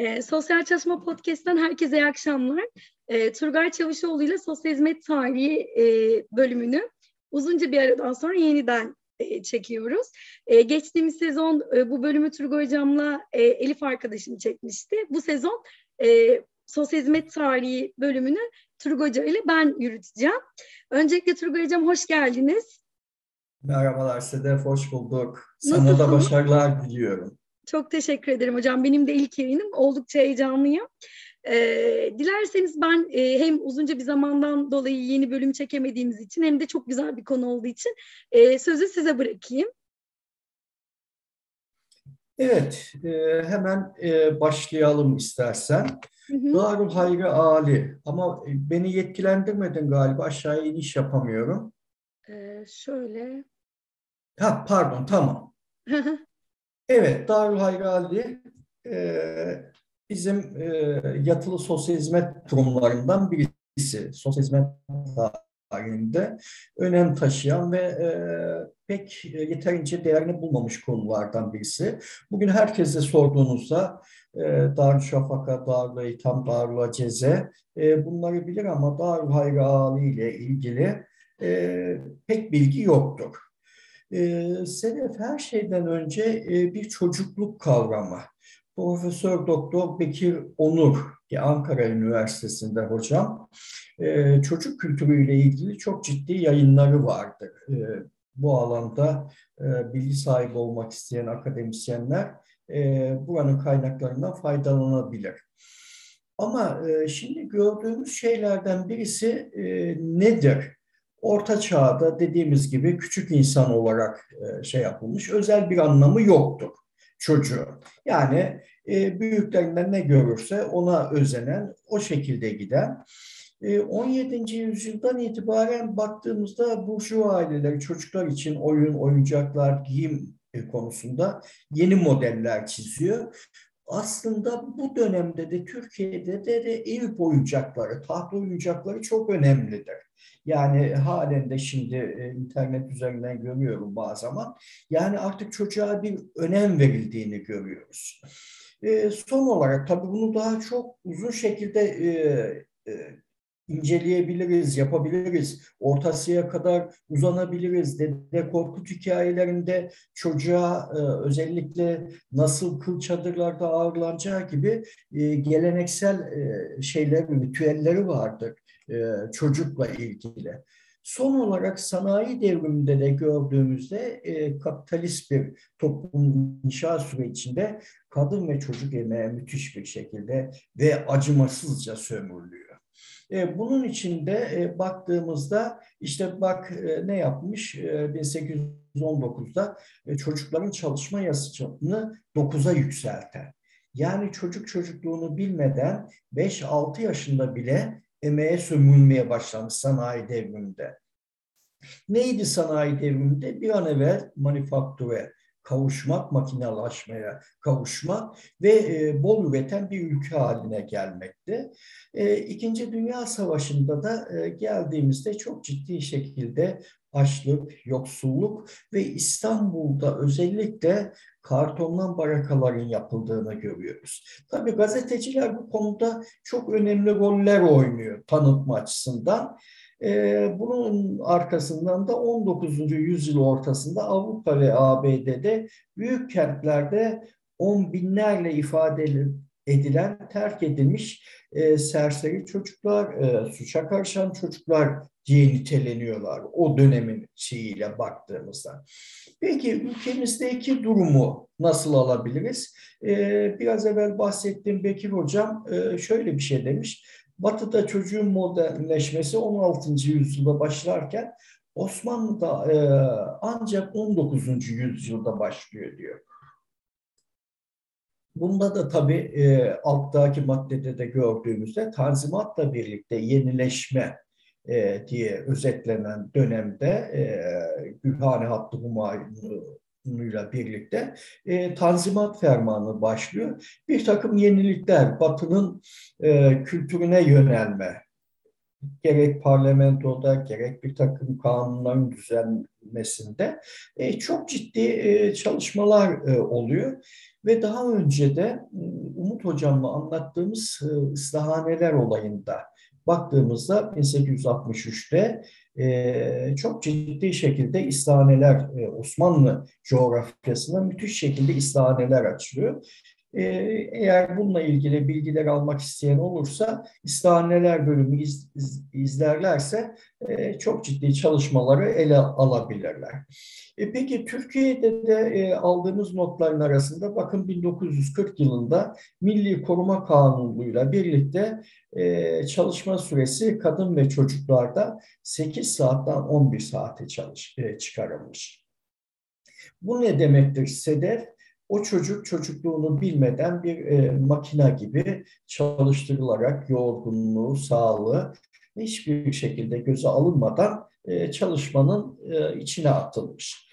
E, Sosyal Çalışma Podcast'ten herkese iyi akşamlar. E, Turgay Çavuşoğlu ile Sosyal Hizmet Tarihi e, bölümünü uzunca bir aradan sonra yeniden e, çekiyoruz. E, geçtiğimiz sezon e, bu bölümü Turgay Hocam'la e, Elif arkadaşım çekmişti. Bu sezon e, Sosyal Hizmet Tarihi bölümünü Turgay Hoca ile ben yürüteceğim. Öncelikle Turgay Hocam hoş geldiniz. Merhabalar Sedef, hoş bulduk. Sana Nasılsın? da başarılar diliyorum. Çok teşekkür ederim hocam. Benim de ilk yayınım. Oldukça heyecanlıyım. Ee, dilerseniz ben e, hem uzunca bir zamandan dolayı yeni bölüm çekemediğimiz için hem de çok güzel bir konu olduğu için e, sözü size bırakayım. Evet, e, hemen e, başlayalım istersen. Darul Hayri Ali ama beni yetkilendirmedin galiba aşağıya iniş yapamıyorum. Ee, şöyle. Ha pardon tamam. Evet, Darül Hayrali e, bizim e, yatılı sosyal hizmet kurumlarından birisi. Sosyal hizmet tarihinde önem taşıyan ve e, pek yeterince değerini bulmamış konulardan birisi. Bugün herkese sorduğunuzda e, Darüşşafaka, Darül İtham, Darül Ceze e, bunları bilir ama Darül Hayrali ile ilgili e, pek bilgi yoktur. E, Sedef her şeyden önce e, bir çocukluk kavramı. Profesör Doktor Bekir Onur ki Ankara Üniversitesi'nde hocam e, çocuk kültürüyle ilgili çok ciddi yayınları vardır. E, bu alanda e, bilgi sahibi olmak isteyen akademisyenler e, buranın kaynaklarından faydalanabilir. Ama e, şimdi gördüğümüz şeylerden birisi e, nedir? Orta çağda dediğimiz gibi küçük insan olarak e, şey yapılmış. Özel bir anlamı yoktur çocuğu. Yani e, büyüklerinden ne görürse ona özenen, o şekilde giden. 17. E, yüzyıldan itibaren baktığımızda burjuva aileleri çocuklar için oyun, oyuncaklar, giyim konusunda yeni modeller çiziyor aslında bu dönemde de Türkiye'de de, de ev oyuncakları, taht oyuncakları çok önemlidir. Yani halen de şimdi e, internet üzerinden görüyorum bazı zaman. Yani artık çocuğa bir önem verildiğini görüyoruz. E, son olarak tabii bunu daha çok uzun şekilde e, e, inceleyebiliriz, yapabiliriz. Ortasıya kadar uzanabiliriz. Dede Korkut hikayelerinde çocuğa e, özellikle nasıl kıl çadırlarda ağırlanacağı gibi e, geleneksel e, şeyler, ritüelleri vardır e, çocukla ilgili. Son olarak sanayi devriminde de gördüğümüzde e, kapitalist bir toplum inşa sürecinde kadın ve çocuk emeğe müthiş bir şekilde ve acımasızca sömürülüyor. E, bunun içinde e, baktığımızda işte bak e, ne yapmış 1819'da çocukların çalışma yasasını 9'a yükselten. Yani çocuk çocukluğunu bilmeden 5-6 yaşında bile emeğe sömürülmeye başlamış sanayi devriminde. Neydi sanayi devriminde? Bir an evvel manifakture, kavuşmak, makinalaşmaya kavuşmak ve e, bol üreten bir ülke haline gelmekte. E, İkinci Dünya Savaşı'nda da e, geldiğimizde çok ciddi şekilde açlık, yoksulluk ve İstanbul'da özellikle kartondan barakaların yapıldığını görüyoruz. Tabii gazeteciler bu konuda çok önemli roller oynuyor tanıtma açısından. E, bunun arkasından da 19. yüzyıl ortasında Avrupa ve ABD'de büyük kentlerde on binlerle ifade edilen, terk edilmiş e, serseri çocuklar, e, suça karışan çocuklar diye niteleniyorlar o dönemin şeyiyle baktığımızda. Peki ülkemizdeki durumu nasıl alabiliriz? E, biraz evvel bahsettiğim Bekir Hocam e, şöyle bir şey demiş. Batı'da çocuğun modernleşmesi 16. yüzyılda başlarken Osmanlı'da e, ancak 19. yüzyılda başlıyor diyor. Bunda da tabii e, alttaki maddede de gördüğümüzde Tanzimat'la birlikte yenileşme e, diye özetlenen dönemde e, Gülhane Hattı Humayun'u ile birlikte e, Tanzimat Fermanı başlıyor. Bir takım yenilikler, Batı'nın e, kültürüne yönelme, gerek parlamentoda gerek bir takım kanunların düzenlemesinde e, çok ciddi e, çalışmalar e, oluyor. Ve daha önce de ıı, Umut Hocam'la anlattığımız e, ıslahaneler olayında baktığımızda 1863'te e, çok ciddi şekilde istahaneler e, Osmanlı coğrafyasında müthiş şekilde istahaneler açılıyor. E, eğer bununla ilgili bilgiler almak isteyen olursa istahaneler bölümü iz, iz, izlerlerse e, çok ciddi çalışmaları ele alabilirler. E, peki Türkiye'de de e, aldığımız notların arasında bakın 1940 yılında Milli Koruma Kanunu'yla birlikte e, çalışma süresi kadın ve çocuklarda 8 saatten 11 saate çalış, e, çıkarılmış. Bu ne demektir SEDEF? O çocuk çocukluğunu bilmeden bir e, makina gibi çalıştırılarak yorgunluğu, sağlığı hiçbir şekilde göze alınmadan e, çalışmanın e, içine atılmış.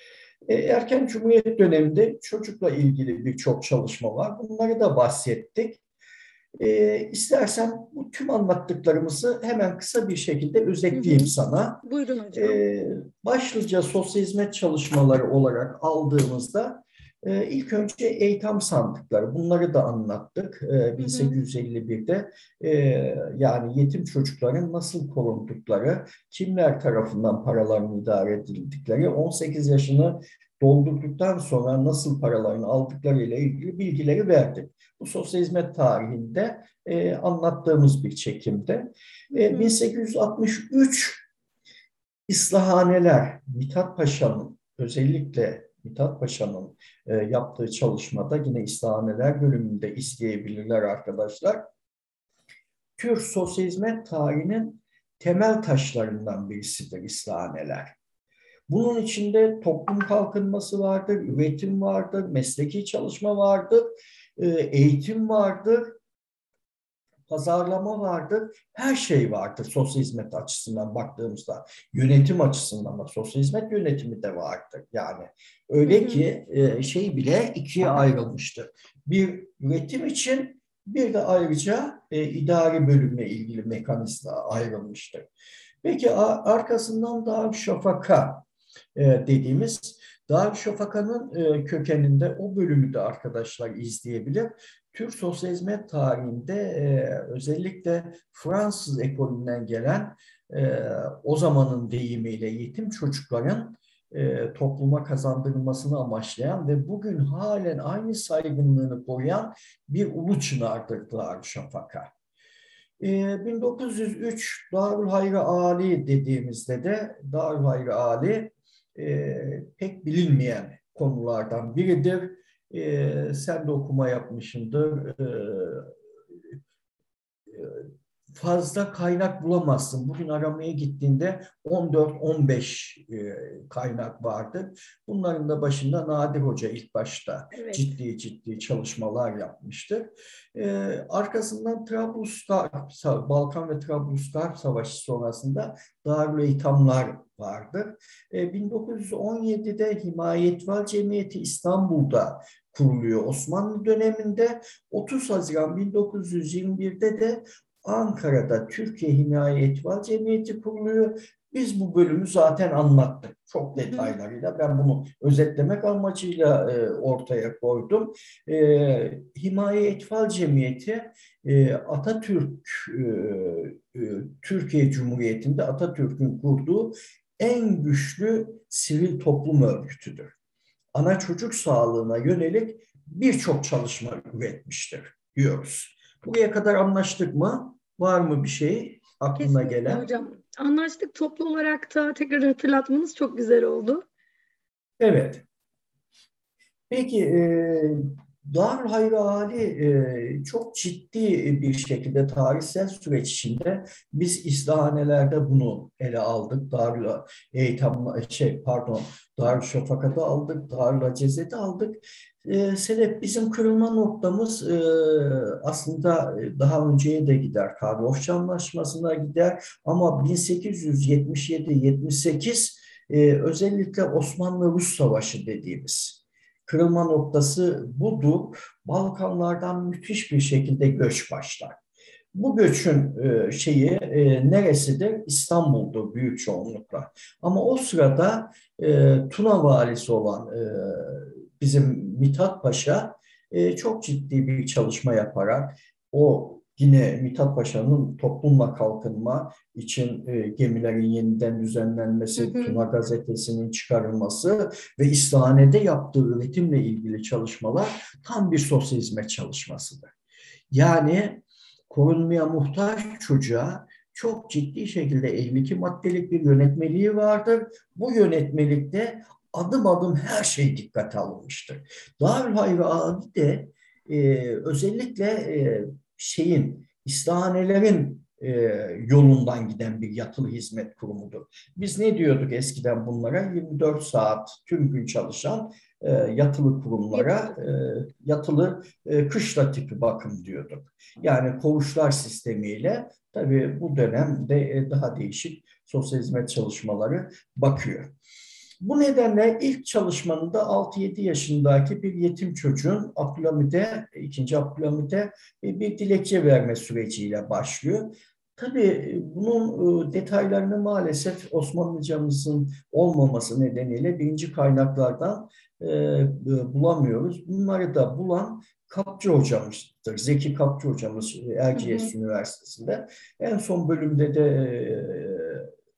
E, erken Cumhuriyet döneminde çocukla ilgili birçok çalışma var. Bunları da bahsettik. E, istersen bu tüm anlattıklarımızı hemen kısa bir şekilde özetleyeyim hı hı. sana. Buyurun hocam. E, başlıca sosyal hizmet çalışmaları olarak aldığımızda e, ilk önce eğitim sandıkları, bunları da anlattık. E, 1851'de e, yani yetim çocukların nasıl korundukları, kimler tarafından paraların idare edildikleri, 18 yaşını doldurduktan sonra nasıl paralarını aldıkları ile ilgili bilgileri verdik. Bu sosyal hizmet tarihinde e, anlattığımız bir çekimde. E, 1863 İslahaneler, Mithat Paşa'nın özellikle Mithat Paşa'nın e, yaptığı çalışmada yine İslahaneler bölümünde isteyebilirler arkadaşlar. Türk sosyal hizmet tarihinin temel taşlarından birisidir İslahaneler. Bunun içinde toplum kalkınması vardır, üretim vardır, mesleki çalışma vardır, e, eğitim vardır, pazarlama vardır, her şey vardır sosyal hizmet açısından baktığımızda. Yönetim açısından da sosyal hizmet yönetimi de vardır. Yani öyle ki e, şey bile ikiye ayrılmıştır. Bir üretim için bir de ayrıca e, idari bölümle ilgili mekanizma ayrılmıştır. Peki arkasından Darüşşafaka e, dediğimiz Darüşşafaka'nın kökeninde o bölümü de arkadaşlar izleyebilir. Türk sosyal hizmet tarihinde e, özellikle Fransız ekolünden gelen e, o zamanın deyimiyle yetim çocukların e, topluma kazandırılmasını amaçlayan ve bugün halen aynı saygınlığını koruyan bir ulu çınardır Darüşşafaka. E, 1903 Darül Ali dediğimizde de Darül Ali e, pek bilinmeyen konulardan biridir e, sen de okuma yapmışındır. E, fazla kaynak bulamazsın. Bugün aramaya gittiğinde 14-15 e, kaynak vardı. Bunların da başında Nadir Hoca ilk başta evet. ciddi ciddi çalışmalar yapmıştır. E, arkasından Trablusgar, Balkan ve Trablusgar Savaşı sonrasında Darül Eytamlar vardır. E, 1917'de Himayetvar Cemiyeti İstanbul'da kuruluyor Osmanlı döneminde. 30 Haziran 1921'de de Ankara'da Türkiye Himaye Etval Cemiyeti kuruluyor. Biz bu bölümü zaten anlattık çok detaylarıyla. Ben bunu özetlemek amacıyla e, ortaya koydum. E, Himaye Etfal Cemiyeti e, Atatürk e, e, Türkiye Cumhuriyeti'nde Atatürk'ün kurduğu en güçlü sivil toplum örgütüdür. Ana çocuk sağlığına yönelik birçok çalışma üretmiştir diyoruz. Buraya kadar anlaştık mı? Var mı bir şey aklına Kesinlikle gelen? hocam. Anlaştık. Toplu olarak da tekrar hatırlatmanız çok güzel oldu. Evet. Peki e, Darül Hayri Ali e, çok ciddi bir şekilde tarihsel süreç içinde biz İslahanelerde bunu ele aldık. Darül Eğitim şey pardon Darül Şafaka'da aldık, Darül Aceze'de aldık. E, sebep bizim kırılma noktamız e, aslında daha önceye de gider. Karlofça Anlaşması'na gider ama 1877-78 e, özellikle Osmanlı-Rus Savaşı dediğimiz kırılma noktası budur. Balkanlardan müthiş bir şekilde göç başlar. Bu göçün e, şeyi e, neresidir? İstanbul'dur büyük çoğunlukla. Ama o sırada e, Tuna valisi olan bizim Mithat Paşa çok ciddi bir çalışma yaparak o Yine Mithat Paşa'nın toplumla kalkınma için e, gemilerin yeniden düzenlenmesi, hı hı. Tuna gazetesinin çıkarılması ve İslahane'de yaptığı üretimle ilgili çalışmalar tam bir sosyal hizmet çalışmasıdır. Yani korunmaya muhtaç çocuğa çok ciddi şekilde 52 maddelik bir yönetmeliği vardır. Bu yönetmelikte adım adım her şey dikkate alınmıştır. Darül Hayri Adi de e, özellikle e, şeyin, istihanelerin e, yolundan giden bir yatılı hizmet kurumudur. Biz ne diyorduk eskiden bunlara? 24 saat tüm gün çalışan e, yatılı kurumlara e, yatılı e, kışla tipi bakım diyorduk. Yani kovuşlar sistemiyle tabii bu dönemde e, daha değişik sosyal hizmet çalışmaları bakıyor. Bu nedenle ilk çalışmanında 6-7 yaşındaki bir yetim çocuğun Abdülhamid'e, ikinci Abdülhamid'e e, bir dilekçe verme süreciyle başlıyor. Tabii e, bunun e, detaylarını maalesef Osmanlıcamızın olmaması nedeniyle birinci kaynaklardan bulamıyoruz. Bunları da bulan Kapçı hocamızdır. Zeki Kapçı hocamız Erciyes Üniversitesi'nde. En son bölümde de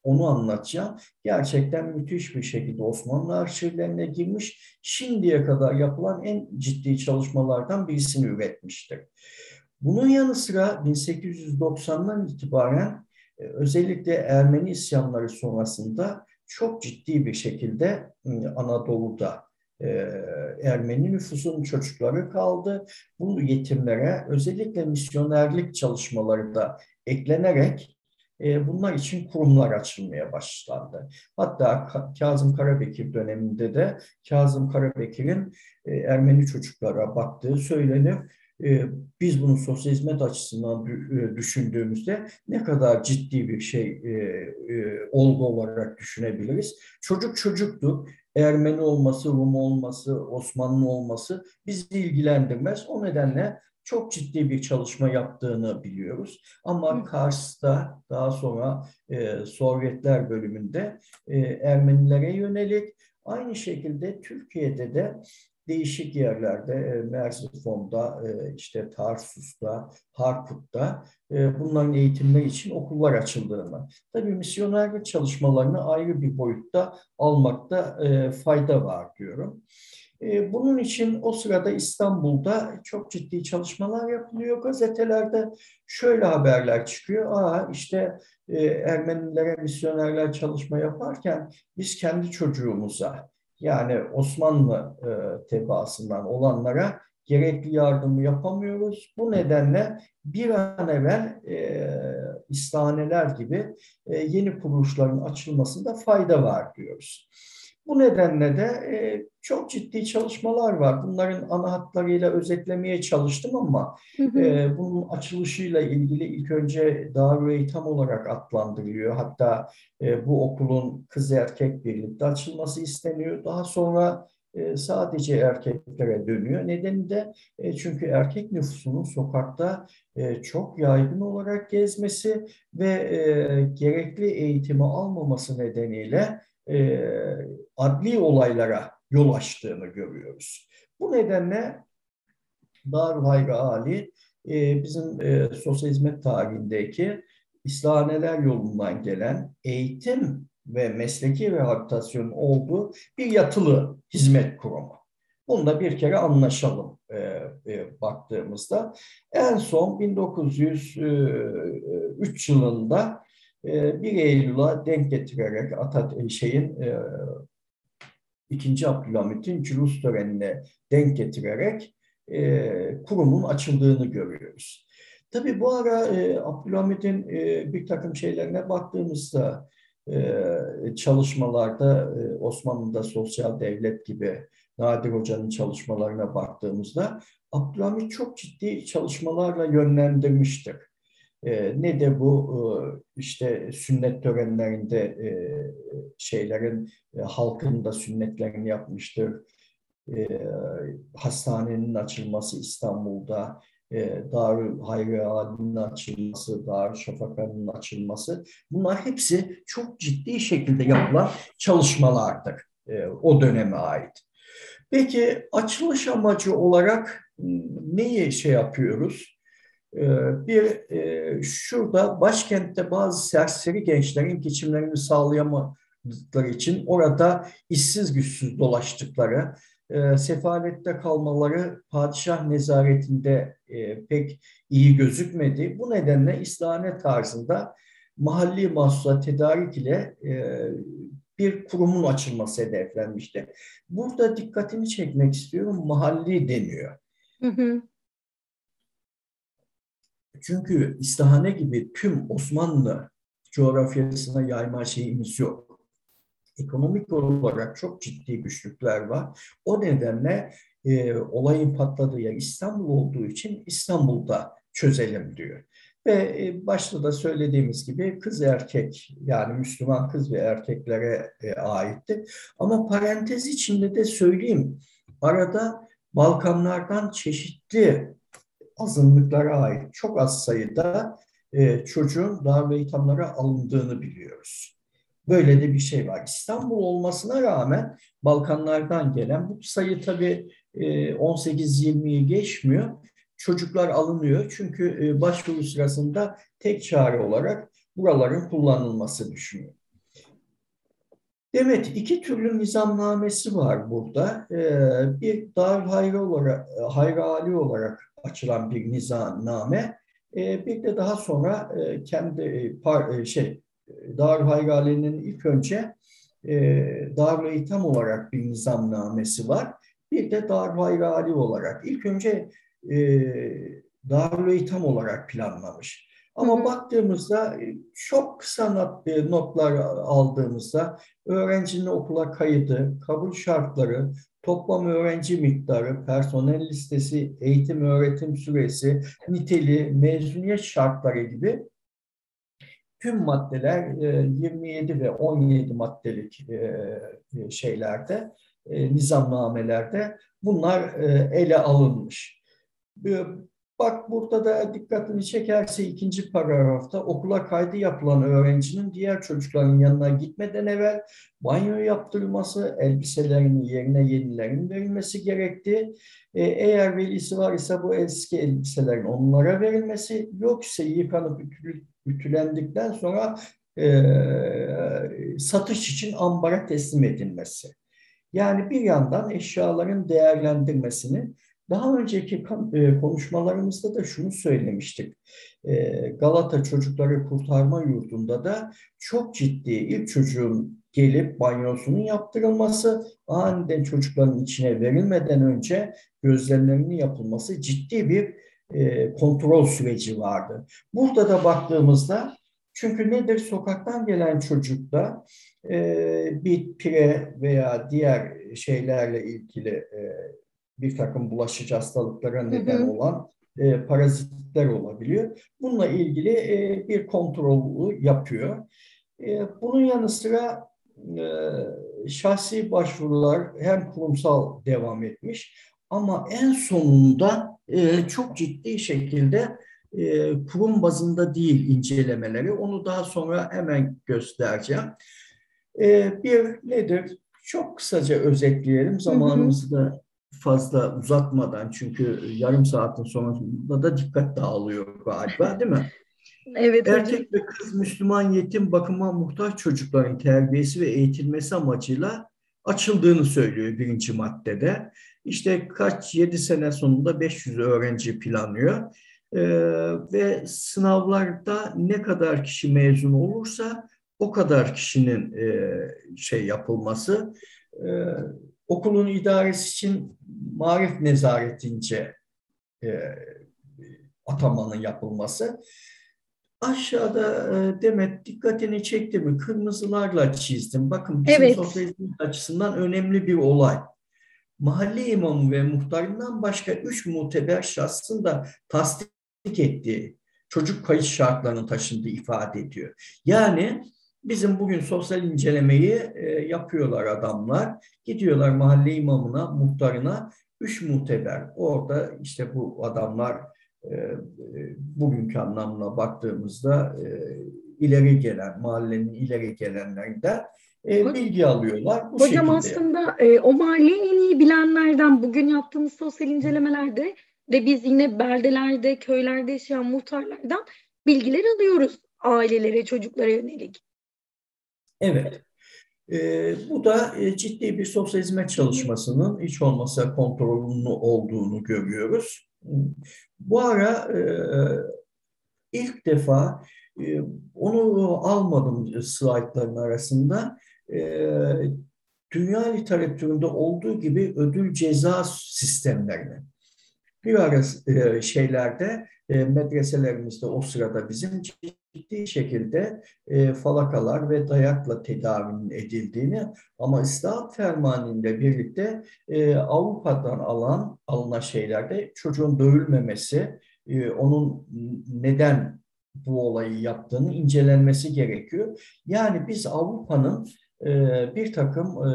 onu anlatacağım. Gerçekten müthiş bir şekilde Osmanlı arşivlerine girmiş. Şimdiye kadar yapılan en ciddi çalışmalardan birisini üretmiştir. Bunun yanı sıra 1890'dan itibaren e, özellikle Ermeni isyanları sonrasında çok ciddi bir şekilde Anadolu'da e, Ermeni nüfusun çocukları kaldı. Bu yetimlere özellikle misyonerlik çalışmaları da eklenerek bunlar için kurumlar açılmaya başlandı. Hatta Kazım Karabekir döneminde de Kazım Karabekir'in e, Ermeni çocuklara baktığı söylenir. E, biz bunu sosyal hizmet açısından düşündüğümüzde ne kadar ciddi bir şey olgu olarak düşünebiliriz. Çocuk çocuktu. Ermeni olması, Rum olması, Osmanlı olması bizi ilgilendirmez. O nedenle çok ciddi bir çalışma yaptığını biliyoruz. Ama Kars'ta daha sonra e, Sovyetler bölümünde e, Ermenilere yönelik aynı şekilde Türkiye'de de değişik yerlerde e, Merzifon'da, e, işte Tarsus'ta, Harput'ta e, bunların eğitimleri için okullar açıldığını. Tabii misyonerlik çalışmalarını ayrı bir boyutta almakta e, fayda var diyorum. E, bunun için o sırada İstanbul'da çok ciddi çalışmalar yapılıyor. Gazetelerde şöyle haberler çıkıyor. Aa işte e, Ermenilere misyonerler çalışma yaparken biz kendi çocuğumuza yani Osmanlı e, tebaasından olanlara gerekli yardımı yapamıyoruz. Bu nedenle bir an evvel e, istahaneler gibi e, yeni kuruluşların açılmasında fayda var diyoruz. Bu nedenle de e, çok ciddi çalışmalar var. Bunların ana hatlarıyla özetlemeye çalıştım ama E, bunun açılışıyla ilgili ilk önce Darül Eytam olarak adlandırılıyor. Hatta e, bu okulun kız erkek birlikte açılması isteniyor. Daha sonra e, sadece erkeklere dönüyor. Nedeni de e, çünkü erkek nüfusunun sokakta e, çok yaygın olarak gezmesi ve e, gerekli eğitimi almaması nedeniyle e, adli olaylara yol açtığını görüyoruz. Bu nedenle Darül Hayri Ali e, bizim e, sosyal hizmet tarihindeki İslahaneler yolundan gelen eğitim ve mesleki rehabilitasyon olduğu bir yatılı hizmet kurumu. Bunda bir kere anlaşalım e, e, baktığımızda. En son 1903 yılında 1 ee, Eylül'a denk getirerek Atat e, şeyin e, ikinci Abdülhamit'in cülus törenine denk getirerek e, kurumun açıldığını görüyoruz. Tabii bu ara e, Abdülhamit'in e, bir takım şeylerine baktığımızda e, çalışmalarda e, Osmanlı'da sosyal devlet gibi Nadir Hoca'nın çalışmalarına baktığımızda Abdülhamit çok ciddi çalışmalarla yönlendirmiştir. E, ne de bu e, işte sünnet törenlerinde e, şeylerin e, halkın da sünnetlerini yapmıştır. Hastanenin açılması İstanbul'da, Darül Hayri Ali'nin açılması, Darül Şafaka'nın açılması bunlar hepsi çok ciddi şekilde yapılan çalışmalardır o döneme ait. Peki açılış amacı olarak neyi şey yapıyoruz? E, bir e, şurada başkentte bazı serseri gençlerin geçimlerini sağlayamadıkları için orada işsiz güçsüz dolaştıkları, e, sefalette kalmaları padişah nezaretinde e, pek iyi gözükmedi. Bu nedenle İslame tarzında mahalli mahsusa tedarik ile bir kurumun açılması hedeflenmişti. Burada dikkatini çekmek istiyorum. Mahalli deniyor. Hı hı. Çünkü İstihane gibi tüm Osmanlı coğrafyasına yayma şeyimiz yok ekonomik olarak çok ciddi güçlükler var. O nedenle e, olayın patladığı yer İstanbul olduğu için İstanbul'da çözelim diyor. Ve e, başta da söylediğimiz gibi kız erkek yani Müslüman kız ve erkeklere e, aitti. Ama parantez içinde de söyleyeyim arada Balkanlardan çeşitli azınlıklara ait çok az sayıda e, çocuğun dar ve ithamlara alındığını biliyoruz. Böyle de bir şey var. İstanbul olmasına rağmen Balkanlardan gelen bu sayı tabii 18-20'yi e, geçmiyor. Çocuklar alınıyor çünkü e, başvuru sırasında tek çare olarak buraların kullanılması düşünüyor. Evet, iki türlü nizamnamesi var burada. E, bir dar hayra olarak, hayrali olarak açılan bir nizamname, bir de daha sonra kendi şey Darül Haygali'nin ilk önce e, Darül Eytam olarak bir nizamnamesi var. Bir de Darül Haygali olarak. İlk önce e, Darül Eytam olarak planlamış. Ama hı hı. baktığımızda e, çok kısa not, e, notlar aldığımızda öğrencinin okula kaydı, kabul şartları, toplam öğrenci miktarı, personel listesi, eğitim öğretim süresi, niteliği, mezuniyet şartları gibi tüm maddeler 27 e, ve 17 maddelik e, şeylerde, e, nizamnamelerde bunlar ele alınmış. Bak burada da dikkatini çekerse ikinci paragrafta okula kaydı yapılan öğrencinin diğer çocukların yanına gitmeden evvel banyo yaptırılması, elbiselerinin yerine yenilerinin verilmesi gerekti. eğer velisi var ise bu eski elbiselerin onlara verilmesi, yoksa yıkanıp ütülendikten sonra e, satış için ambara teslim edilmesi. Yani bir yandan eşyaların değerlendirmesini daha önceki e, konuşmalarımızda da şunu söylemiştik. E, Galata Çocukları Kurtarma Yurdu'nda da çok ciddi ilk çocuğun gelip banyosunun yaptırılması, aniden çocukların içine verilmeden önce gözlemlerinin yapılması ciddi bir e, kontrol süreci vardı. Burada da baktığımızda çünkü nedir sokaktan gelen çocukta e, bir pire veya diğer şeylerle ilgili e, bir takım bulaşıcı hastalıklara neden olan e, parazitler olabiliyor. Bununla ilgili e, bir kontrol yapıyor. E, bunun yanı sıra e, şahsi başvurular hem kurumsal devam etmiş ama en sonunda e, çok ciddi şekilde e, kurum bazında değil incelemeleri. Onu daha sonra hemen göstereceğim. E, bir nedir? Çok kısaca özetleyelim. Zamanımızı da fazla uzatmadan çünkü yarım saatin sonunda da dikkat dağılıyor galiba değil mi? Evet. Erkek hocam. ve kız Müslüman yetim bakıma muhtaç çocukların terbiyesi ve eğitilmesi amacıyla açıldığını söylüyor birinci maddede. İşte kaç yedi sene sonunda 500 öğrenci planlıyor. Ee, ve sınavlarda ne kadar kişi mezun olursa o kadar kişinin e, şey yapılması. E, okulun idaresi için marif nezaretince e, atamanın yapılması. Aşağıda e, Demet dikkatini çekti mi? Kırmızılarla çizdim. Bakın bizim evet. sosyalizm açısından önemli bir olay. Mahalle imamı ve muhtarından başka üç muteber şahsın da tasdik ettiği çocuk kayıt şartlarının taşındığı ifade ediyor. Yani bizim bugün sosyal incelemeyi e, yapıyorlar adamlar. Gidiyorlar mahalle imamına, muhtarına, üç muteber. Orada işte bu adamlar bugünkü anlamına baktığımızda ileri gelen, mahallenin ileri gelenlerinden e, bilgi alıyorlar. Bu Hocam aslında e, o mahalleyi en iyi bilenlerden bugün yaptığımız sosyal incelemelerde ve biz yine beldelerde, köylerde yaşayan muhtarlardan bilgiler alıyoruz ailelere, çocuklara yönelik. Evet. E, bu da e, ciddi bir sosyal hizmet çalışmasının hiç olmasa kontrolünü olduğunu görüyoruz. Bu ara e, ilk defa e, onu almadım slaytların arasında. E, dünya literatüründe olduğu gibi ödül ceza sistemlerini bir ara e, şeylerde e, medreselerimizde o sırada bizim ciddi şekilde e, falakalar ve dayakla tedavinin edildiğini ama İslam fermanıyla birlikte e, Avrupa'dan alan alınan şeylerde çocuğun dövülmemesi, e, onun neden bu olayı yaptığını incelenmesi gerekiyor. Yani biz Avrupa'nın bir takım e,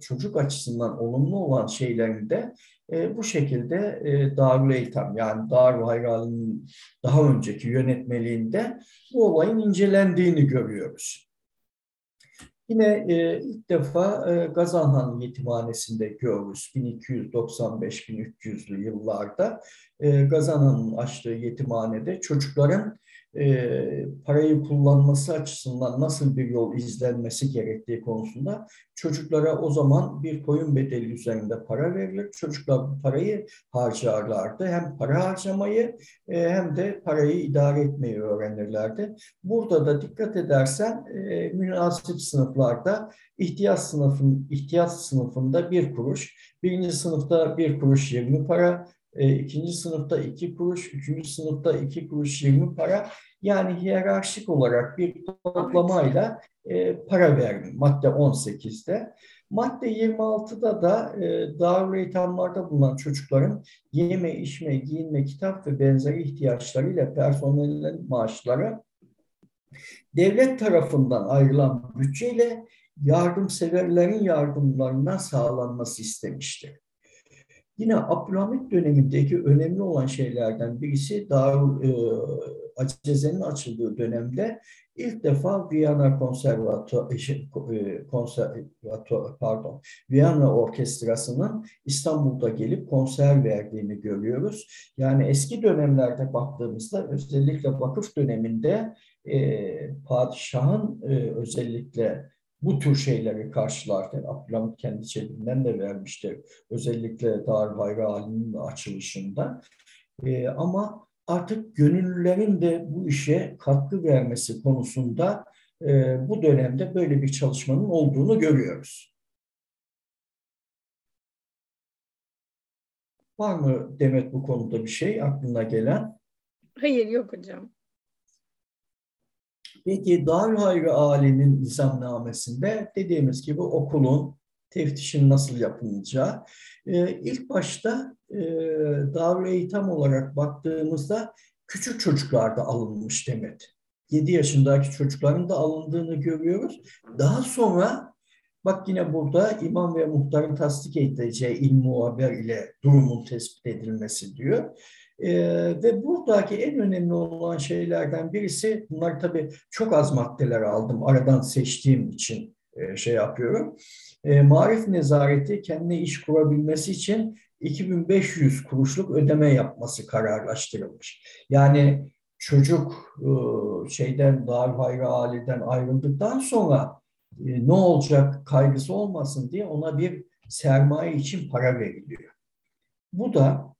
çocuk açısından olumlu olan şeylerinde e, bu şekilde e, Darül Eytam yani Darül Hayrali'nin daha önceki yönetmeliğinde bu olayın incelendiğini görüyoruz. Yine e, ilk defa e, Gazanhan Yetimhanesi'nde görürüz 1295-1300'lü yıllarda e, Gazanhan'ın açtığı yetimhanede çocukların e, parayı kullanması açısından nasıl bir yol izlenmesi gerektiği konusunda çocuklara o zaman bir koyun bedeli üzerinde para verilir. Çocuklar bu parayı harcarlardı. Hem para harcamayı e, hem de parayı idare etmeyi öğrenirlerdi. Burada da dikkat edersen e, münasip sınıflarda ihtiyaç sınıfın ihtiyaç sınıfında bir kuruş, birinci sınıfta bir kuruş 20 para, e, ikinci sınıfta iki kuruş, üçüncü sınıfta iki kuruş 20 para. Yani hiyerarşik olarak bir toplamayla e, para verdim madde 18'de. Madde 26'da da e, Darül Eytamlarda bulunan çocukların yeme, içme, giyinme, kitap ve benzeri ihtiyaçlarıyla personellerin maaşları devlet tarafından ayrılan bütçeyle yardımseverlerin yardımlarından sağlanması istemiştir. Yine Abdülhamit dönemindeki önemli olan şeylerden birisi Darül e, Aceze'nin açıldığı dönemde ilk defa Viyana Konservatuar, e, şey, e, konservatuar pardon, Viyana Orkestrası'nın İstanbul'da gelip konser verdiğini görüyoruz. Yani eski dönemlerde baktığımızda özellikle vakıf döneminde e, padişahın e, özellikle bu tür şeyleri karşılarken Abdülhamit kendi cebinden de vermiştir. Özellikle Darül Hayri Ali'nin açılışında. E, ama artık gönüllülerin de bu işe katkı vermesi konusunda e, bu dönemde böyle bir çalışmanın olduğunu görüyoruz. Var mı Demet bu konuda bir şey aklına gelen? Hayır yok hocam. Peki Darül Hayri Ali'nin nizamnamesinde dediğimiz gibi okulun teftişin nasıl yapılacağı. Ee, ilk başta e, Darül Eğitim olarak baktığımızda küçük çocuklarda alınmış Demet. 7 yaşındaki çocukların da alındığını görüyoruz. Daha sonra bak yine burada imam ve muhtarın tasdik edeceği ilmu haber ile durumun tespit edilmesi diyor. E, ve buradaki en önemli olan şeylerden birisi, bunlar tabii çok az maddeler aldım, aradan seçtiğim için e, şey yapıyorum. E, marif nezareti kendine iş kurabilmesi için 2500 kuruşluk ödeme yapması kararlaştırılmış. Yani çocuk e, şeyden Darül Hayri Ali'den ayrıldıktan sonra e, ne olacak kaygısı olmasın diye ona bir sermaye için para veriliyor. Bu da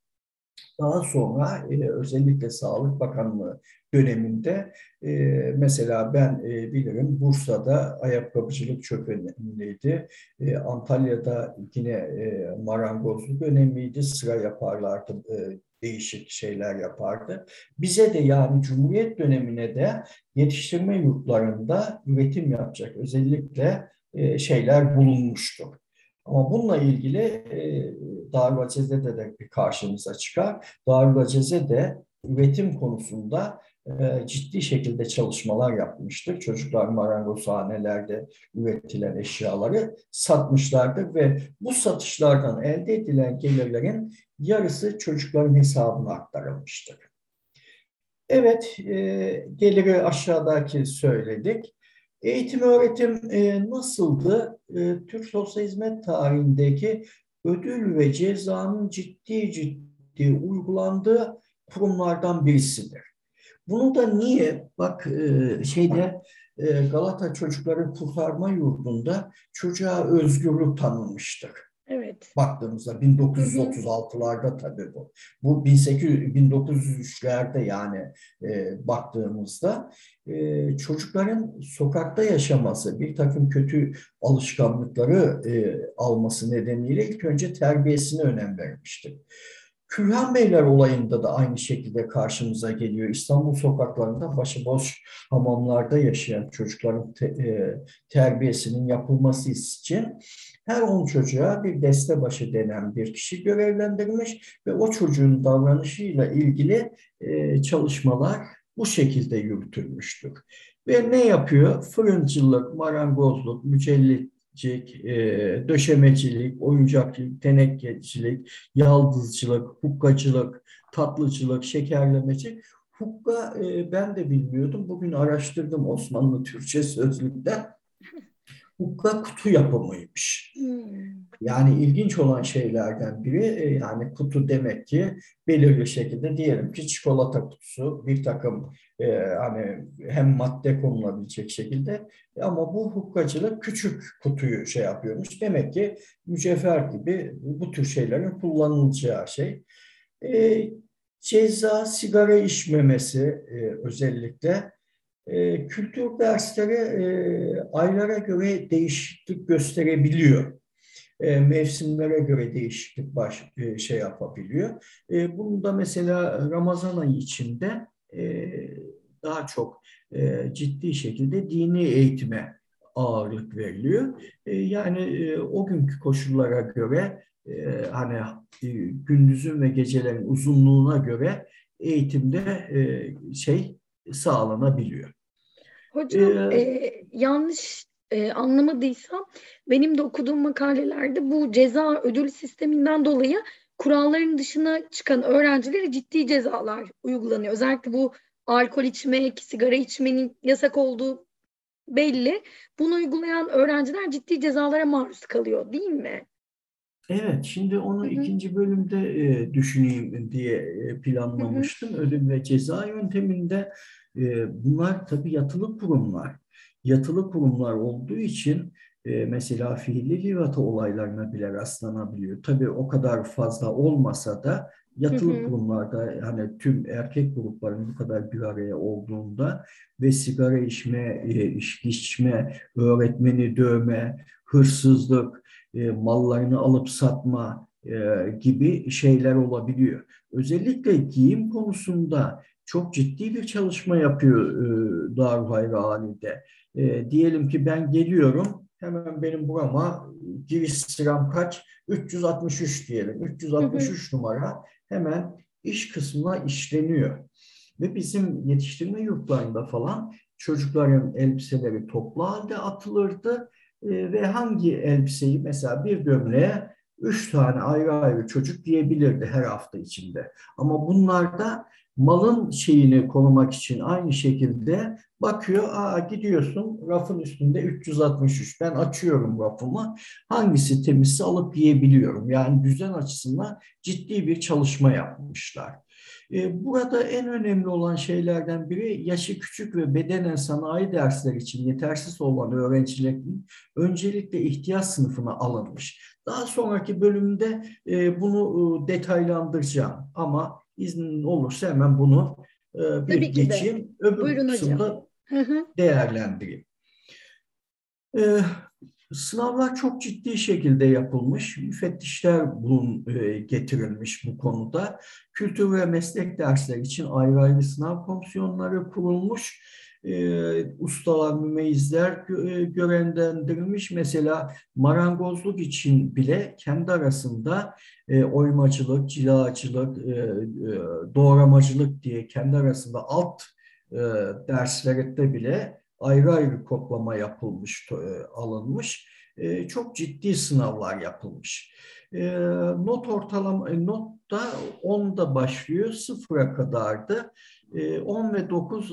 daha sonra e, özellikle Sağlık Bakanlığı döneminde e, mesela ben e, bilirim Bursa'da ayakkabıcılık çok önemliydi. E, Antalya'da yine e, marangozluk önemliydi. Sıra yaparlardı, e, değişik şeyler yapardı. Bize de yani Cumhuriyet dönemine de yetiştirme yurtlarında üretim yapacak özellikle e, şeyler bulunmuştur. Ama bununla ilgili e, Darül Aceze'de de bir karşımıza çıkar. Darül Aceze de üretim konusunda e, ciddi şekilde çalışmalar yapmıştır. Çocuklar marangozhanelerde üretilen eşyaları satmışlardır ve bu satışlardan elde edilen gelirlerin yarısı çocukların hesabına aktarılmıştır. Evet, e, geliri aşağıdaki söyledik. Eğitim öğretim e, nasıldı? E, Türk sosyal hizmet tarihindeki ödül ve cezanın ciddi ciddi uygulandığı kurumlardan birisidir. Bunu da niye? Bak e, şeyde e, Galata Çocukları Kurtarma Yurdu'nda çocuğa özgürlük tanınmıştır. Evet. Baktığımızda 1936'larda tabii bu. Bu 1800 1903'lerde yani e, baktığımızda e, çocukların sokakta yaşaması, bir takım kötü alışkanlıkları e, alması nedeniyle ilk önce terbiyesine önem vermiştir. Külhan Beyler olayında da aynı şekilde karşımıza geliyor. İstanbul sokaklarında başıboş hamamlarda yaşayan çocukların te, e, terbiyesinin yapılması için her 10 çocuğa bir deste başı denen bir kişi görevlendirilmiş ve o çocuğun davranışıyla ilgili e, çalışmalar bu şekilde yürütülmüştür. Ve ne yapıyor? Fırıncılık, marangozluk, mücellit, e, döşemecilik, oyuncakçılık, tenekecilik, yaldızcılık, hukkacılık, tatlıcılık, şekerlemeci. Hukka e, ben de bilmiyordum. Bugün araştırdım Osmanlı Türkçe sözlükten. Hukka kutu yapımıymış. Hmm. Yani ilginç olan şeylerden biri e, yani kutu demek ki belirli şekilde diyelim ki çikolata kutusu bir takım e, hani hem madde konulabilecek şekilde ama bu hukkacılık küçük kutuyu şey yapıyormuş. Demek ki mücevher gibi bu tür şeylerin kullanılacağı şey. E, ceza, sigara içmemesi e, özellikle e, kültür dersleri e, aylara göre değişiklik gösterebiliyor e, mevsimlere göre değişiklik baş, e, şey yapabiliyor. E, bunu da mesela Ramazan ayı içinde e, daha çok e, ciddi şekilde dini eğitime ağırlık veriliyor. E, yani e, o günkü koşullara göre e, hani e, gündüzün ve gecelerin uzunluğuna göre eğitimde e, şey sağlanabiliyor. Hocam ee, e, yanlış e, anlamadıysam benim de okuduğum makalelerde bu ceza ödül sisteminden dolayı kuralların dışına çıkan öğrencilere ciddi cezalar uygulanıyor. Özellikle bu alkol içmek, sigara içmenin yasak olduğu belli. Bunu uygulayan öğrenciler ciddi cezalara maruz kalıyor değil mi? Evet, şimdi onu Hı-hı. ikinci bölümde e, düşüneyim diye e, planlamıştım. Hı-hı. Ödül ve ceza yönteminde e, bunlar tabii yatılı kurumlar yatılı kurumlar olduğu için e, mesela fiilli livata olaylarına bile rastlanabiliyor. Tabii o kadar fazla olmasa da yatılı hı hı. kurumlarda hani tüm erkek grupların bu kadar bir araya olduğunda ve sigara içme, e, içki içme, öğretmeni dövme, hırsızlık, e, mallarını alıp satma e, gibi şeyler olabiliyor. Özellikle giyim konusunda çok ciddi bir çalışma yapıyor e, Darül Hayri Ali'de. E, diyelim ki ben geliyorum, hemen benim burama giriş sıram kaç? 363 diyelim. 363 hı hı. numara hemen iş kısmına işleniyor. Ve bizim yetiştirme yurtlarında falan çocukların elbiseleri toplu halde atılırdı e, ve hangi elbiseyi mesela bir gömleğe üç tane ayrı ayrı çocuk diyebilirdi her hafta içinde. Ama bunlarda malın şeyini korumak için aynı şekilde bakıyor. Aa gidiyorsun rafın üstünde 363. Ben açıyorum rafımı. Hangisi temizse alıp yiyebiliyorum. Yani düzen açısından ciddi bir çalışma yapmışlar. Ee, burada en önemli olan şeylerden biri yaşı küçük ve bedenen sanayi dersler için yetersiz olan öğrencilerin öncelikle ihtiyaç sınıfına alınmış. Daha sonraki bölümde e, bunu e, detaylandıracağım ama iznin olursa hemen bunu e, bir Tabii geçeyim. Öbür Buyurun kısımda hocam. değerlendireyim. Ee, sınavlar çok ciddi şekilde yapılmış. Müfettişler bulun e, getirilmiş bu konuda. Kültür ve meslek dersleri için ayrı ayrı sınav komisyonları kurulmuş e, ustalar, mümeyizler e, görevlendirilmiş. Mesela marangozluk için bile kendi arasında e, oymacılık, cilacılık, e, e, doğramacılık diye kendi arasında alt e, derslerde bile ayrı ayrı kodlama yapılmış, e, alınmış. e, çok ciddi sınavlar yapılmış. E, not ortalama e, not da 10'da başlıyor, sıfıra kadardı. E, 10 ve 9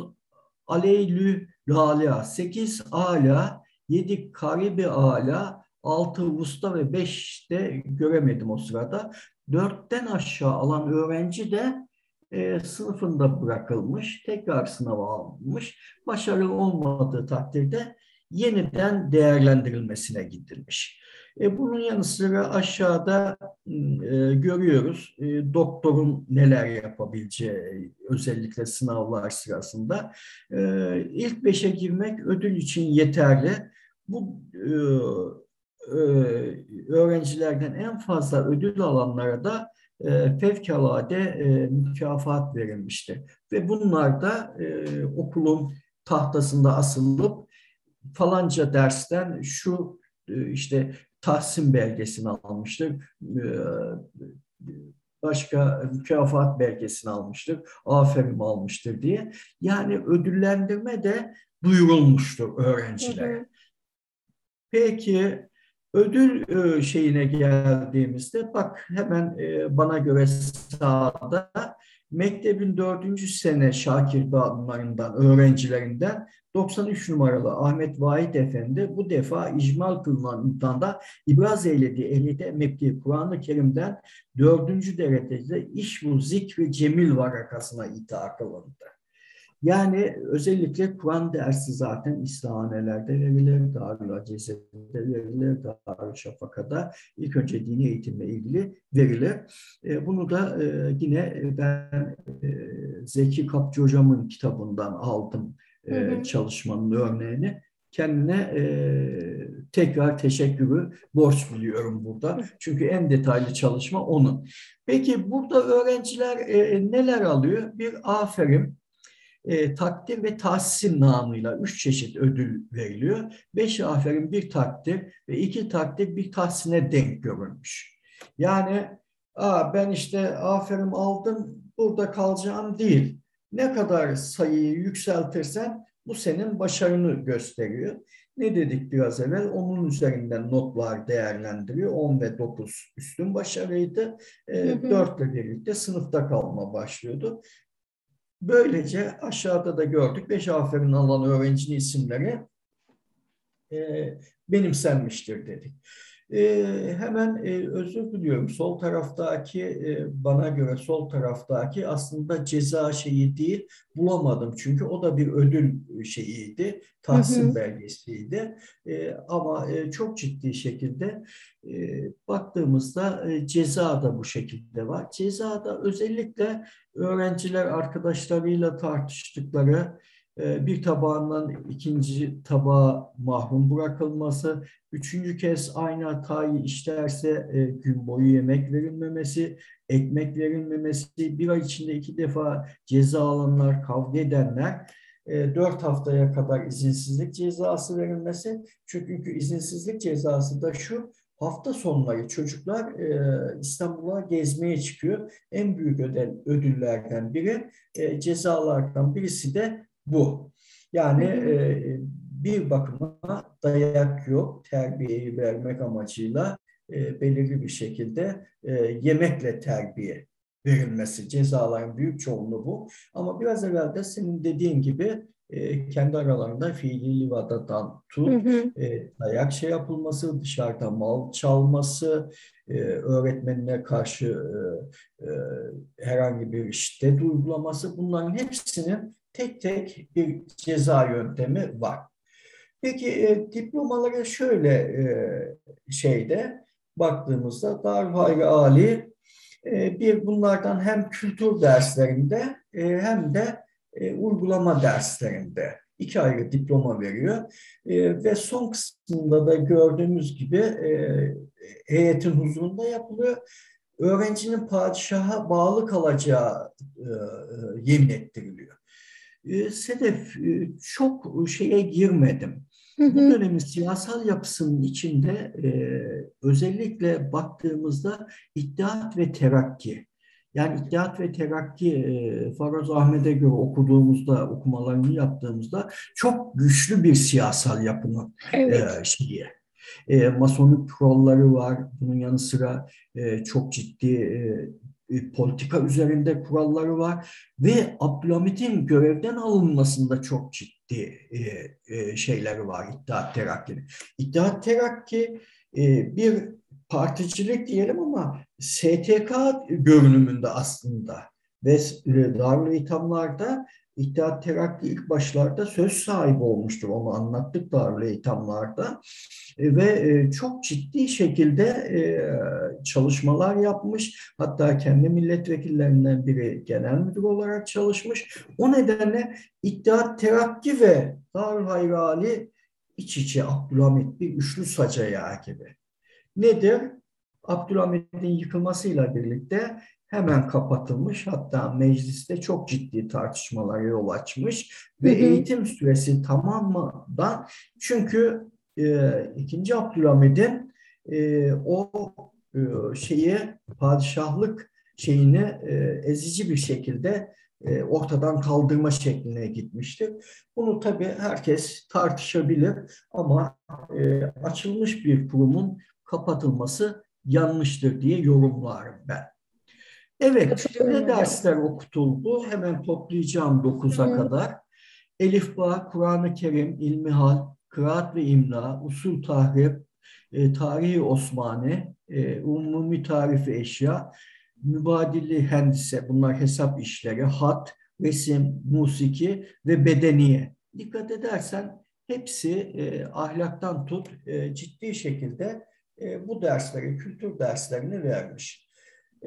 Aleylü Lala, 8 Ala, 7 Karibi Ala, 6 Usta ve 5 de göremedim o sırada. 4'ten aşağı alan öğrenci de e, sınıfında bırakılmış, tekrar sınava alınmış. Başarılı olmadığı takdirde yeniden değerlendirilmesine gidilmiş. E, bunun yanı sıra aşağıda e, görüyoruz e, doktorun neler yapabileceği özellikle sınavlar sırasında. E, ilk beşe girmek ödül için yeterli. Bu e, e, öğrencilerden en fazla ödül alanlara da e, fevkalade e, mükafat verilmişti. Ve bunlar da e, okulun tahtasında asılıp falanca dersten şu e, işte tahsin belgesini almıştır. E, başka mükafat belgesini almıştır, aferin almıştır diye. Yani ödüllendirme de duyurulmuştur öğrencilere. Peki ödül e, şeyine geldiğimizde bak hemen e, bana göre sağda mektebin dördüncü sene Şakir Dağlarından öğrencilerinden 93 numaralı Ahmet Vahit Efendi bu defa icmal kılınan imtihanda ibraz eylediği ehliyete emekli Kur'an-ı Kerim'den dördüncü derecede iş bu zikri cemil varakasına ithak kılındı. Yani özellikle Kur'an dersi zaten İslahanelerde verilir, Darül Aceze'de verilir, Darül Şafaka'da ilk önce dini eğitimle ilgili verilir. E, bunu da e, yine ben e, Zeki Kapçı Hocam'ın kitabından aldım hı hı. çalışmanın örneğini. Kendine tekrar teşekkürü borç biliyorum burada. Çünkü en detaylı çalışma onun. Peki burada öğrenciler neler alıyor? Bir aferin, e, takdir ve tahsin namıyla üç çeşit ödül veriliyor. Beş aferin bir takdir ve iki takdir bir tahsine denk görülmüş. Yani Aa, ben işte aferin aldım burada kalacağım değil. Ne kadar sayıyı yükseltirsen bu senin başarını gösteriyor. Ne dedik biraz evvel? Onun üzerinden notlar değerlendiriyor. 10 ve 9 üstün başarıydı. E, 4 ile birlikte sınıfta kalma başlıyordu. Böylece aşağıda da gördük. Beş aferin alan öğrencinin isimleri e, benimsenmiştir dedik. E, hemen e, özür diliyorum. Sol taraftaki e, bana göre sol taraftaki aslında ceza şeyi değil bulamadım. Çünkü o da bir ödül şeyiydi. Tahsin hı hı. belgesiydi. E, ama e, çok ciddi şekilde e, baktığımızda e, ceza da bu şekilde var. Cezada özellikle öğrenciler arkadaşlarıyla tartıştıkları bir tabağından ikinci tabağa mahrum bırakılması, üçüncü kez aynı hatayı işlerse e, gün boyu yemek verilmemesi, ekmek verilmemesi, bir ay içinde iki defa ceza alanlar, kavga edenler, e, dört haftaya kadar izinsizlik cezası verilmesi. Çünkü izinsizlik cezası da şu, hafta sonları çocuklar e, İstanbul'a gezmeye çıkıyor. En büyük ödül, ödüllerden biri, e, cezalardan birisi de bu. Yani e, bir bakıma dayak yok, terbiyeyi vermek amacıyla e, belirli bir şekilde e, yemekle terbiye verilmesi. Cezaların büyük çoğunluğu bu. Ama biraz evvel de senin dediğin gibi e, kendi aralarında fiili livadadan tut, hı hı. E, dayak şey yapılması, dışarıda mal çalması, e, öğretmenine karşı e, e, herhangi bir şiddet uygulaması bunların hepsinin tek tek bir ceza yöntemi var. Peki e, diplomalara şöyle e, şeyde baktığımızda Darülhayri Ali e, bir bunlardan hem kültür derslerinde e, hem de e, uygulama derslerinde iki ayrı diploma veriyor. E, ve son kısmında da gördüğümüz gibi e, heyetin huzurunda yapılıyor. Öğrencinin padişaha bağlı kalacağı e, e, yemin ettiriliyor. E, Sedef e, çok şeye girmedim. Hı hı. Bu dönemin siyasal yapısının içinde e, özellikle baktığımızda İttihat ve Terakki, yani İttihat ve Terakki e, Faraz Ahmet'e göre okuduğumuzda, okumalarını yaptığımızda çok güçlü bir siyasal yapının evet. e, şeyi. E, masonik kuralları var. Bunun yanı sıra e, çok ciddi e, e, politika üzerinde kuralları var ve Abdülhamit'in görevden alınmasında çok ciddi e, e, şeyleri var İttihat Terakki'nin. İttihat Terakki e, bir particilik diyelim ama STK görünümünde aslında ve e, Darül İthamlar'da İttihat Terakki ilk başlarda söz sahibi olmuştur. Onu anlattık Darül İthamlar'da. E, ve e, çok ciddi şekilde çalışmalar yapmış. Hatta kendi milletvekillerinden biri genel müdür olarak çalışmış. O nedenle İttihat Terakki ve Darül Hayrali iç içe Abdülhamit bir üçlü yağı gibi. Nedir? Abdülhamit'in yıkılmasıyla birlikte hemen kapatılmış. Hatta mecliste çok ciddi tartışmalara yol açmış ve hı hı. eğitim süresi tamamladan çünkü e, ikinci Abdülhamid'in e, o e, şeyi padişahlık şeyini e, ezici bir şekilde e, ortadan kaldırma şekline gitmiştir. Bunu tabii herkes tartışabilir ama e, açılmış bir kurumun kapatılması yanlıştır diye yorumlarım ben. Evet, ne dersler okutuldu? Hemen toplayacağım 9'a kadar. Elif Bağ, Kur'an-ı Kerim, İlmihal, Kıraat ve İmla, Usul Tahrip, e, Tarihi Osmani, e, Umumi Tarifi Eşya, Mübadili Hendise, bunlar hesap işleri, hat, resim, musiki ve bedeniye. Dikkat edersen hepsi e, ahlaktan tut e, ciddi şekilde e, bu dersleri, kültür derslerini vermiş.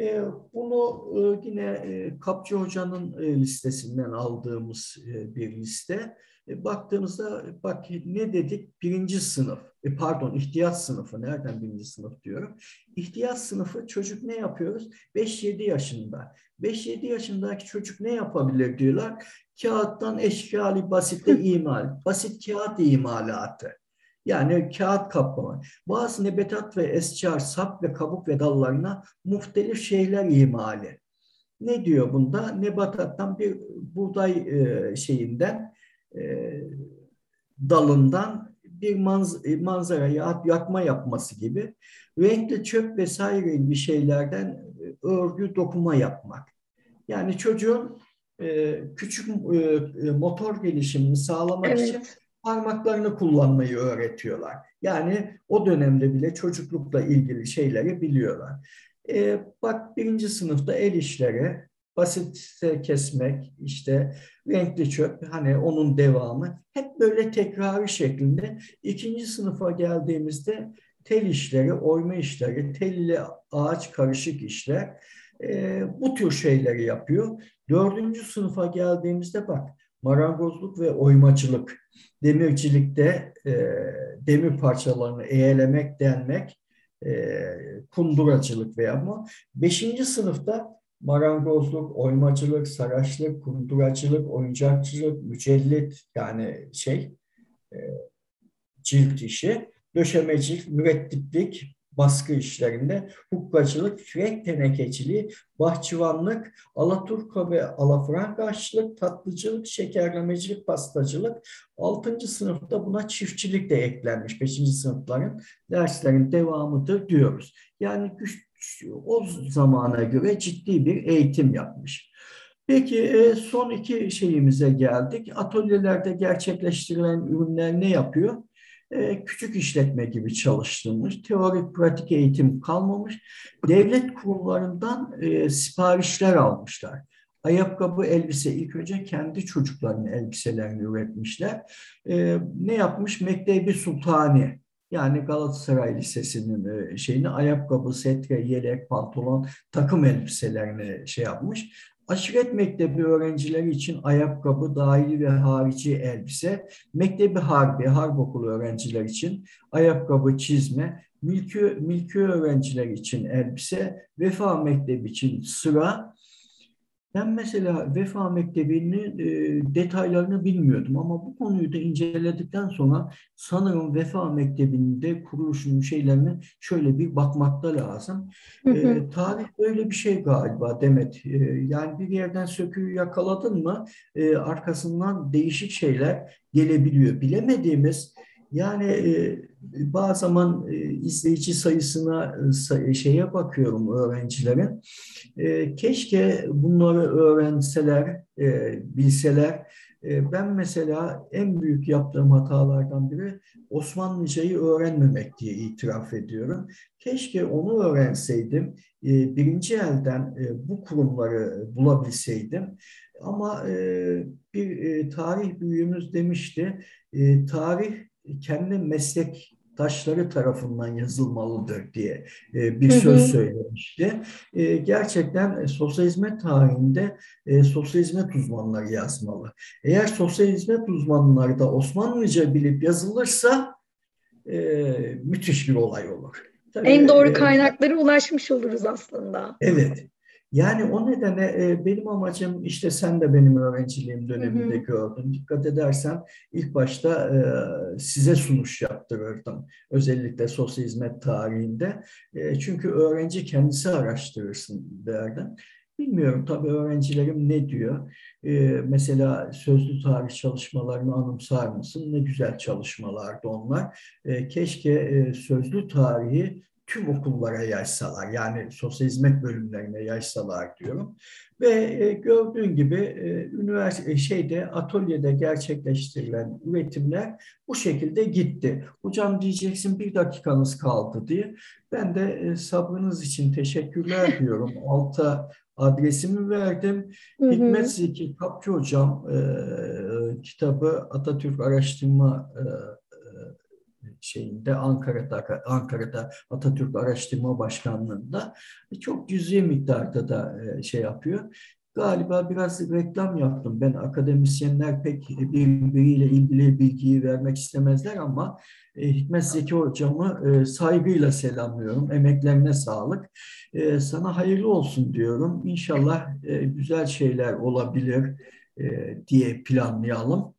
E, bunu e, yine e, Kapçı Hoca'nın listesinden aldığımız bir liste. Baktığınızda bak ne dedik? Birinci sınıf, e, pardon ihtiyaç sınıfı. Nereden birinci sınıf diyorum? İhtiyaç sınıfı çocuk ne yapıyoruz? 5-7 yaşında. 5-7 yaşındaki çocuk ne yapabilir diyorlar? Kağıttan eşkali basitte imal, basit kağıt imalatı. Yani kağıt kaplama. Bazı nebetat ve esçar, sap ve kabuk ve dallarına muhtelif şeyler imali. Ne diyor bunda? Nebatattan bir buğday e, şeyinden e, dalından bir manz e, manzara yakma yapması gibi renkli çöp vesaire bir şeylerden örgü dokuma yapmak. Yani çocuğun küçük motor gelişimini sağlamak evet. için parmaklarını kullanmayı öğretiyorlar. Yani o dönemde bile çocuklukla ilgili şeyleri biliyorlar. E, bak birinci sınıfta el işleri, basit kesmek, işte renkli çöp, hani onun devamı hep böyle tekrarı şeklinde. İkinci sınıfa geldiğimizde tel işleri, oyma işleri, telli ağaç karışık işler e, bu tür şeyleri yapıyor. Dördüncü sınıfa geldiğimizde bak marangozluk ve oymacılık, demircilikte e, demir parçalarını eğelemek, denmek, e, kunduracılık veya ama beşinci sınıfta marangozluk, oymacılık, saraçlık, kunduracılık, oyuncakçılık, mücellit yani şey e, cilt işi, döşemecilik, mürettiplik, baskı işlerinde hukkacılık, frek tenekeciliği, bahçıvanlık, alaturka ve alafrangaçlık, tatlıcılık, şekerlemecilik, pastacılık. Altıncı sınıfta buna çiftçilik de eklenmiş. Beşinci sınıfların derslerin devamıdır diyoruz. Yani o zamana göre ciddi bir eğitim yapmış. Peki e, son iki şeyimize geldik. Atölyelerde gerçekleştirilen ürünler ne yapıyor? E, küçük işletme gibi çalıştırmış. Teorik pratik eğitim kalmamış. Devlet kurumlarından e, siparişler almışlar. Ayakkabı, elbise ilk önce kendi çocuklarının elbiselerini üretmişler. E, ne yapmış? Mektebi Sultani yani Galatasaray Lisesi'nin şeyini ayakkabı, setre, yelek, pantolon, takım elbiselerini şey yapmış. Aşiret mektebi öğrencileri için ayakkabı, dahili ve harici elbise, mektebi harbi, harp okulu öğrenciler için ayakkabı, çizme, milki, milki öğrenciler için elbise, vefa mektebi için sıra, ben mesela Vefa Mektebi'nin e, detaylarını bilmiyordum ama bu konuyu da inceledikten sonra sanırım Vefa Mektebi'nde kuruluşun şeylerine şöyle bir bakmakta lazım. E, tarih böyle bir şey galiba Demet. E, yani bir yerden söküğü yakaladın mı e, arkasından değişik şeyler gelebiliyor. Bilemediğimiz Yani e, bazı zaman e, izleyici sayısına e, şeye bakıyorum öğrencilerin. Keşke bunları öğrenseler, bilseler. Ben mesela en büyük yaptığım hatalardan biri Osmanlıcayı öğrenmemek diye itiraf ediyorum. Keşke onu öğrenseydim, birinci elden bu kurumları bulabilseydim. Ama bir tarih büyüğümüz demişti, tarih kendi meslektaşları tarafından yazılmalıdır diye e, bir söz söylemişti. E, gerçekten e, sosyal hizmet tarihinde sosyal hizmet uzmanları yazmalı. Eğer sosyal hizmet uzmanları da Osmanlıca bilip yazılırsa müthiş bir olay olur. Tabii, en doğru kaynaklara ulaşmış oluruz aslında. Evet. Yani o nedenle e, benim amacım işte sen de benim öğrenciliğim döneminde hı hı. gördün. Dikkat edersen ilk başta e, size sunuş yaptırırdım. Özellikle sosyal hizmet tarihinde. E, çünkü öğrenci kendisi araştırırsın derdim. Bilmiyorum tabii öğrencilerim ne diyor. Ee, mesela sözlü tarih çalışmalarını anımsar mısın? Ne güzel çalışmalardı onlar. Ee, keşke e, sözlü tarihi tüm okullara yaysalar yani sosyal hizmet bölümlerine yaysalar diyorum. Ve e, gördüğün gibi e, üniversite e, şeyde atölyede gerçekleştirilen üretimler bu şekilde gitti. Hocam diyeceksin bir dakikanız kaldı diye. Ben de e, sabrınız için teşekkürler diyorum. Alta adresimi verdim. Hı hı. Hikmet Zeki Kapçı Hocam e, kitabı Atatürk Araştırma e, şeyinde Ankara'da Ankara'da Atatürk Araştırma Başkanlığı'nda çok cüzi miktarda da e, şey yapıyor. Galiba biraz reklam yaptım. Ben akademisyenler pek birbiriyle ilgili bilgiyi vermek istemezler ama e, Hikmet Zeki hocamı e, saygıyla selamlıyorum. Emeklerine sağlık. Sana hayırlı olsun diyorum. İnşallah güzel şeyler olabilir diye planlayalım.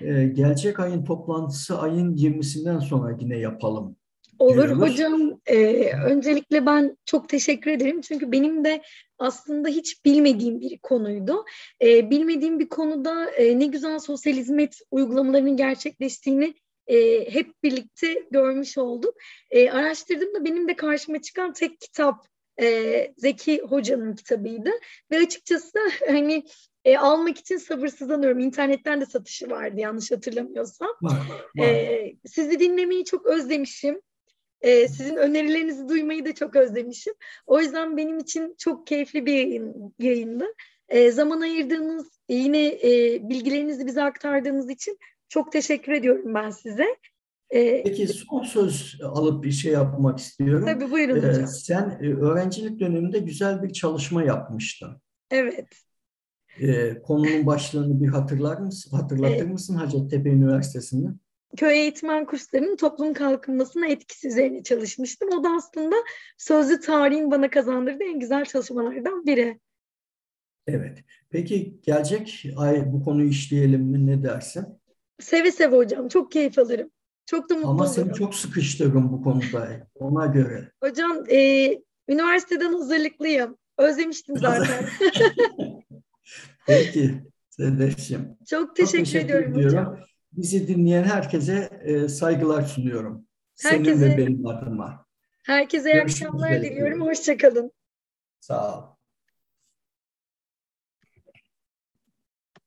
Ee, gelecek ayın toplantısı ayın 20'sinden sonra yine yapalım. Olur diyoruz. hocam. E, öncelikle ben çok teşekkür ederim. Çünkü benim de aslında hiç bilmediğim bir konuydu. E, bilmediğim bir konuda e, ne güzel sosyal hizmet uygulamalarının gerçekleştiğini e, hep birlikte görmüş olduk. E, araştırdığımda benim de karşıma çıkan tek kitap e, Zeki Hoca'nın kitabıydı. Ve açıkçası hani e, almak için sabırsızlanıyorum. İnternetten de satışı vardı yanlış hatırlamıyorsam. Var, var. E, sizi dinlemeyi çok özlemişim. E, sizin önerilerinizi duymayı da çok özlemişim. O yüzden benim için çok keyifli bir yayın, yayındı. E, zaman ayırdığınız, yine e, bilgilerinizi bize aktardığınız için çok teşekkür ediyorum ben size. E, Peki son söz alıp bir şey yapmak istiyorum. Tabii buyurun ee, hocam. Sen e, öğrencilik döneminde güzel bir çalışma yapmıştın. Evet. E, konunun başlığını bir hatırlar mısın? Hatırlatır evet. mısın Hacettepe Üniversitesi'nde? Köy eğitmen kurslarının toplum kalkınmasına etkisi üzerine çalışmıştım. O da aslında sözlü tarihin bana kazandırdığı en güzel çalışmalardan biri. Evet. Peki gelecek ay bu konuyu işleyelim mi? Ne dersin? Seve seve hocam. Çok keyif alırım. Çok da mutlu Ama olurum. seni çok sıkıştırırım bu konuda. Ona göre. Hocam e, üniversiteden hazırlıklıyım. Özlemiştim zaten. Peki Sedef'ciğim. Çok teşekkür, Çok teşekkür ediyorum ediyorum hocam. Bizi dinleyen herkese e, saygılar sunuyorum. Herkese, Senin ve benim adıma. Herkese iyi akşamlar diliyorum. Hoşçakalın. Sağ ol.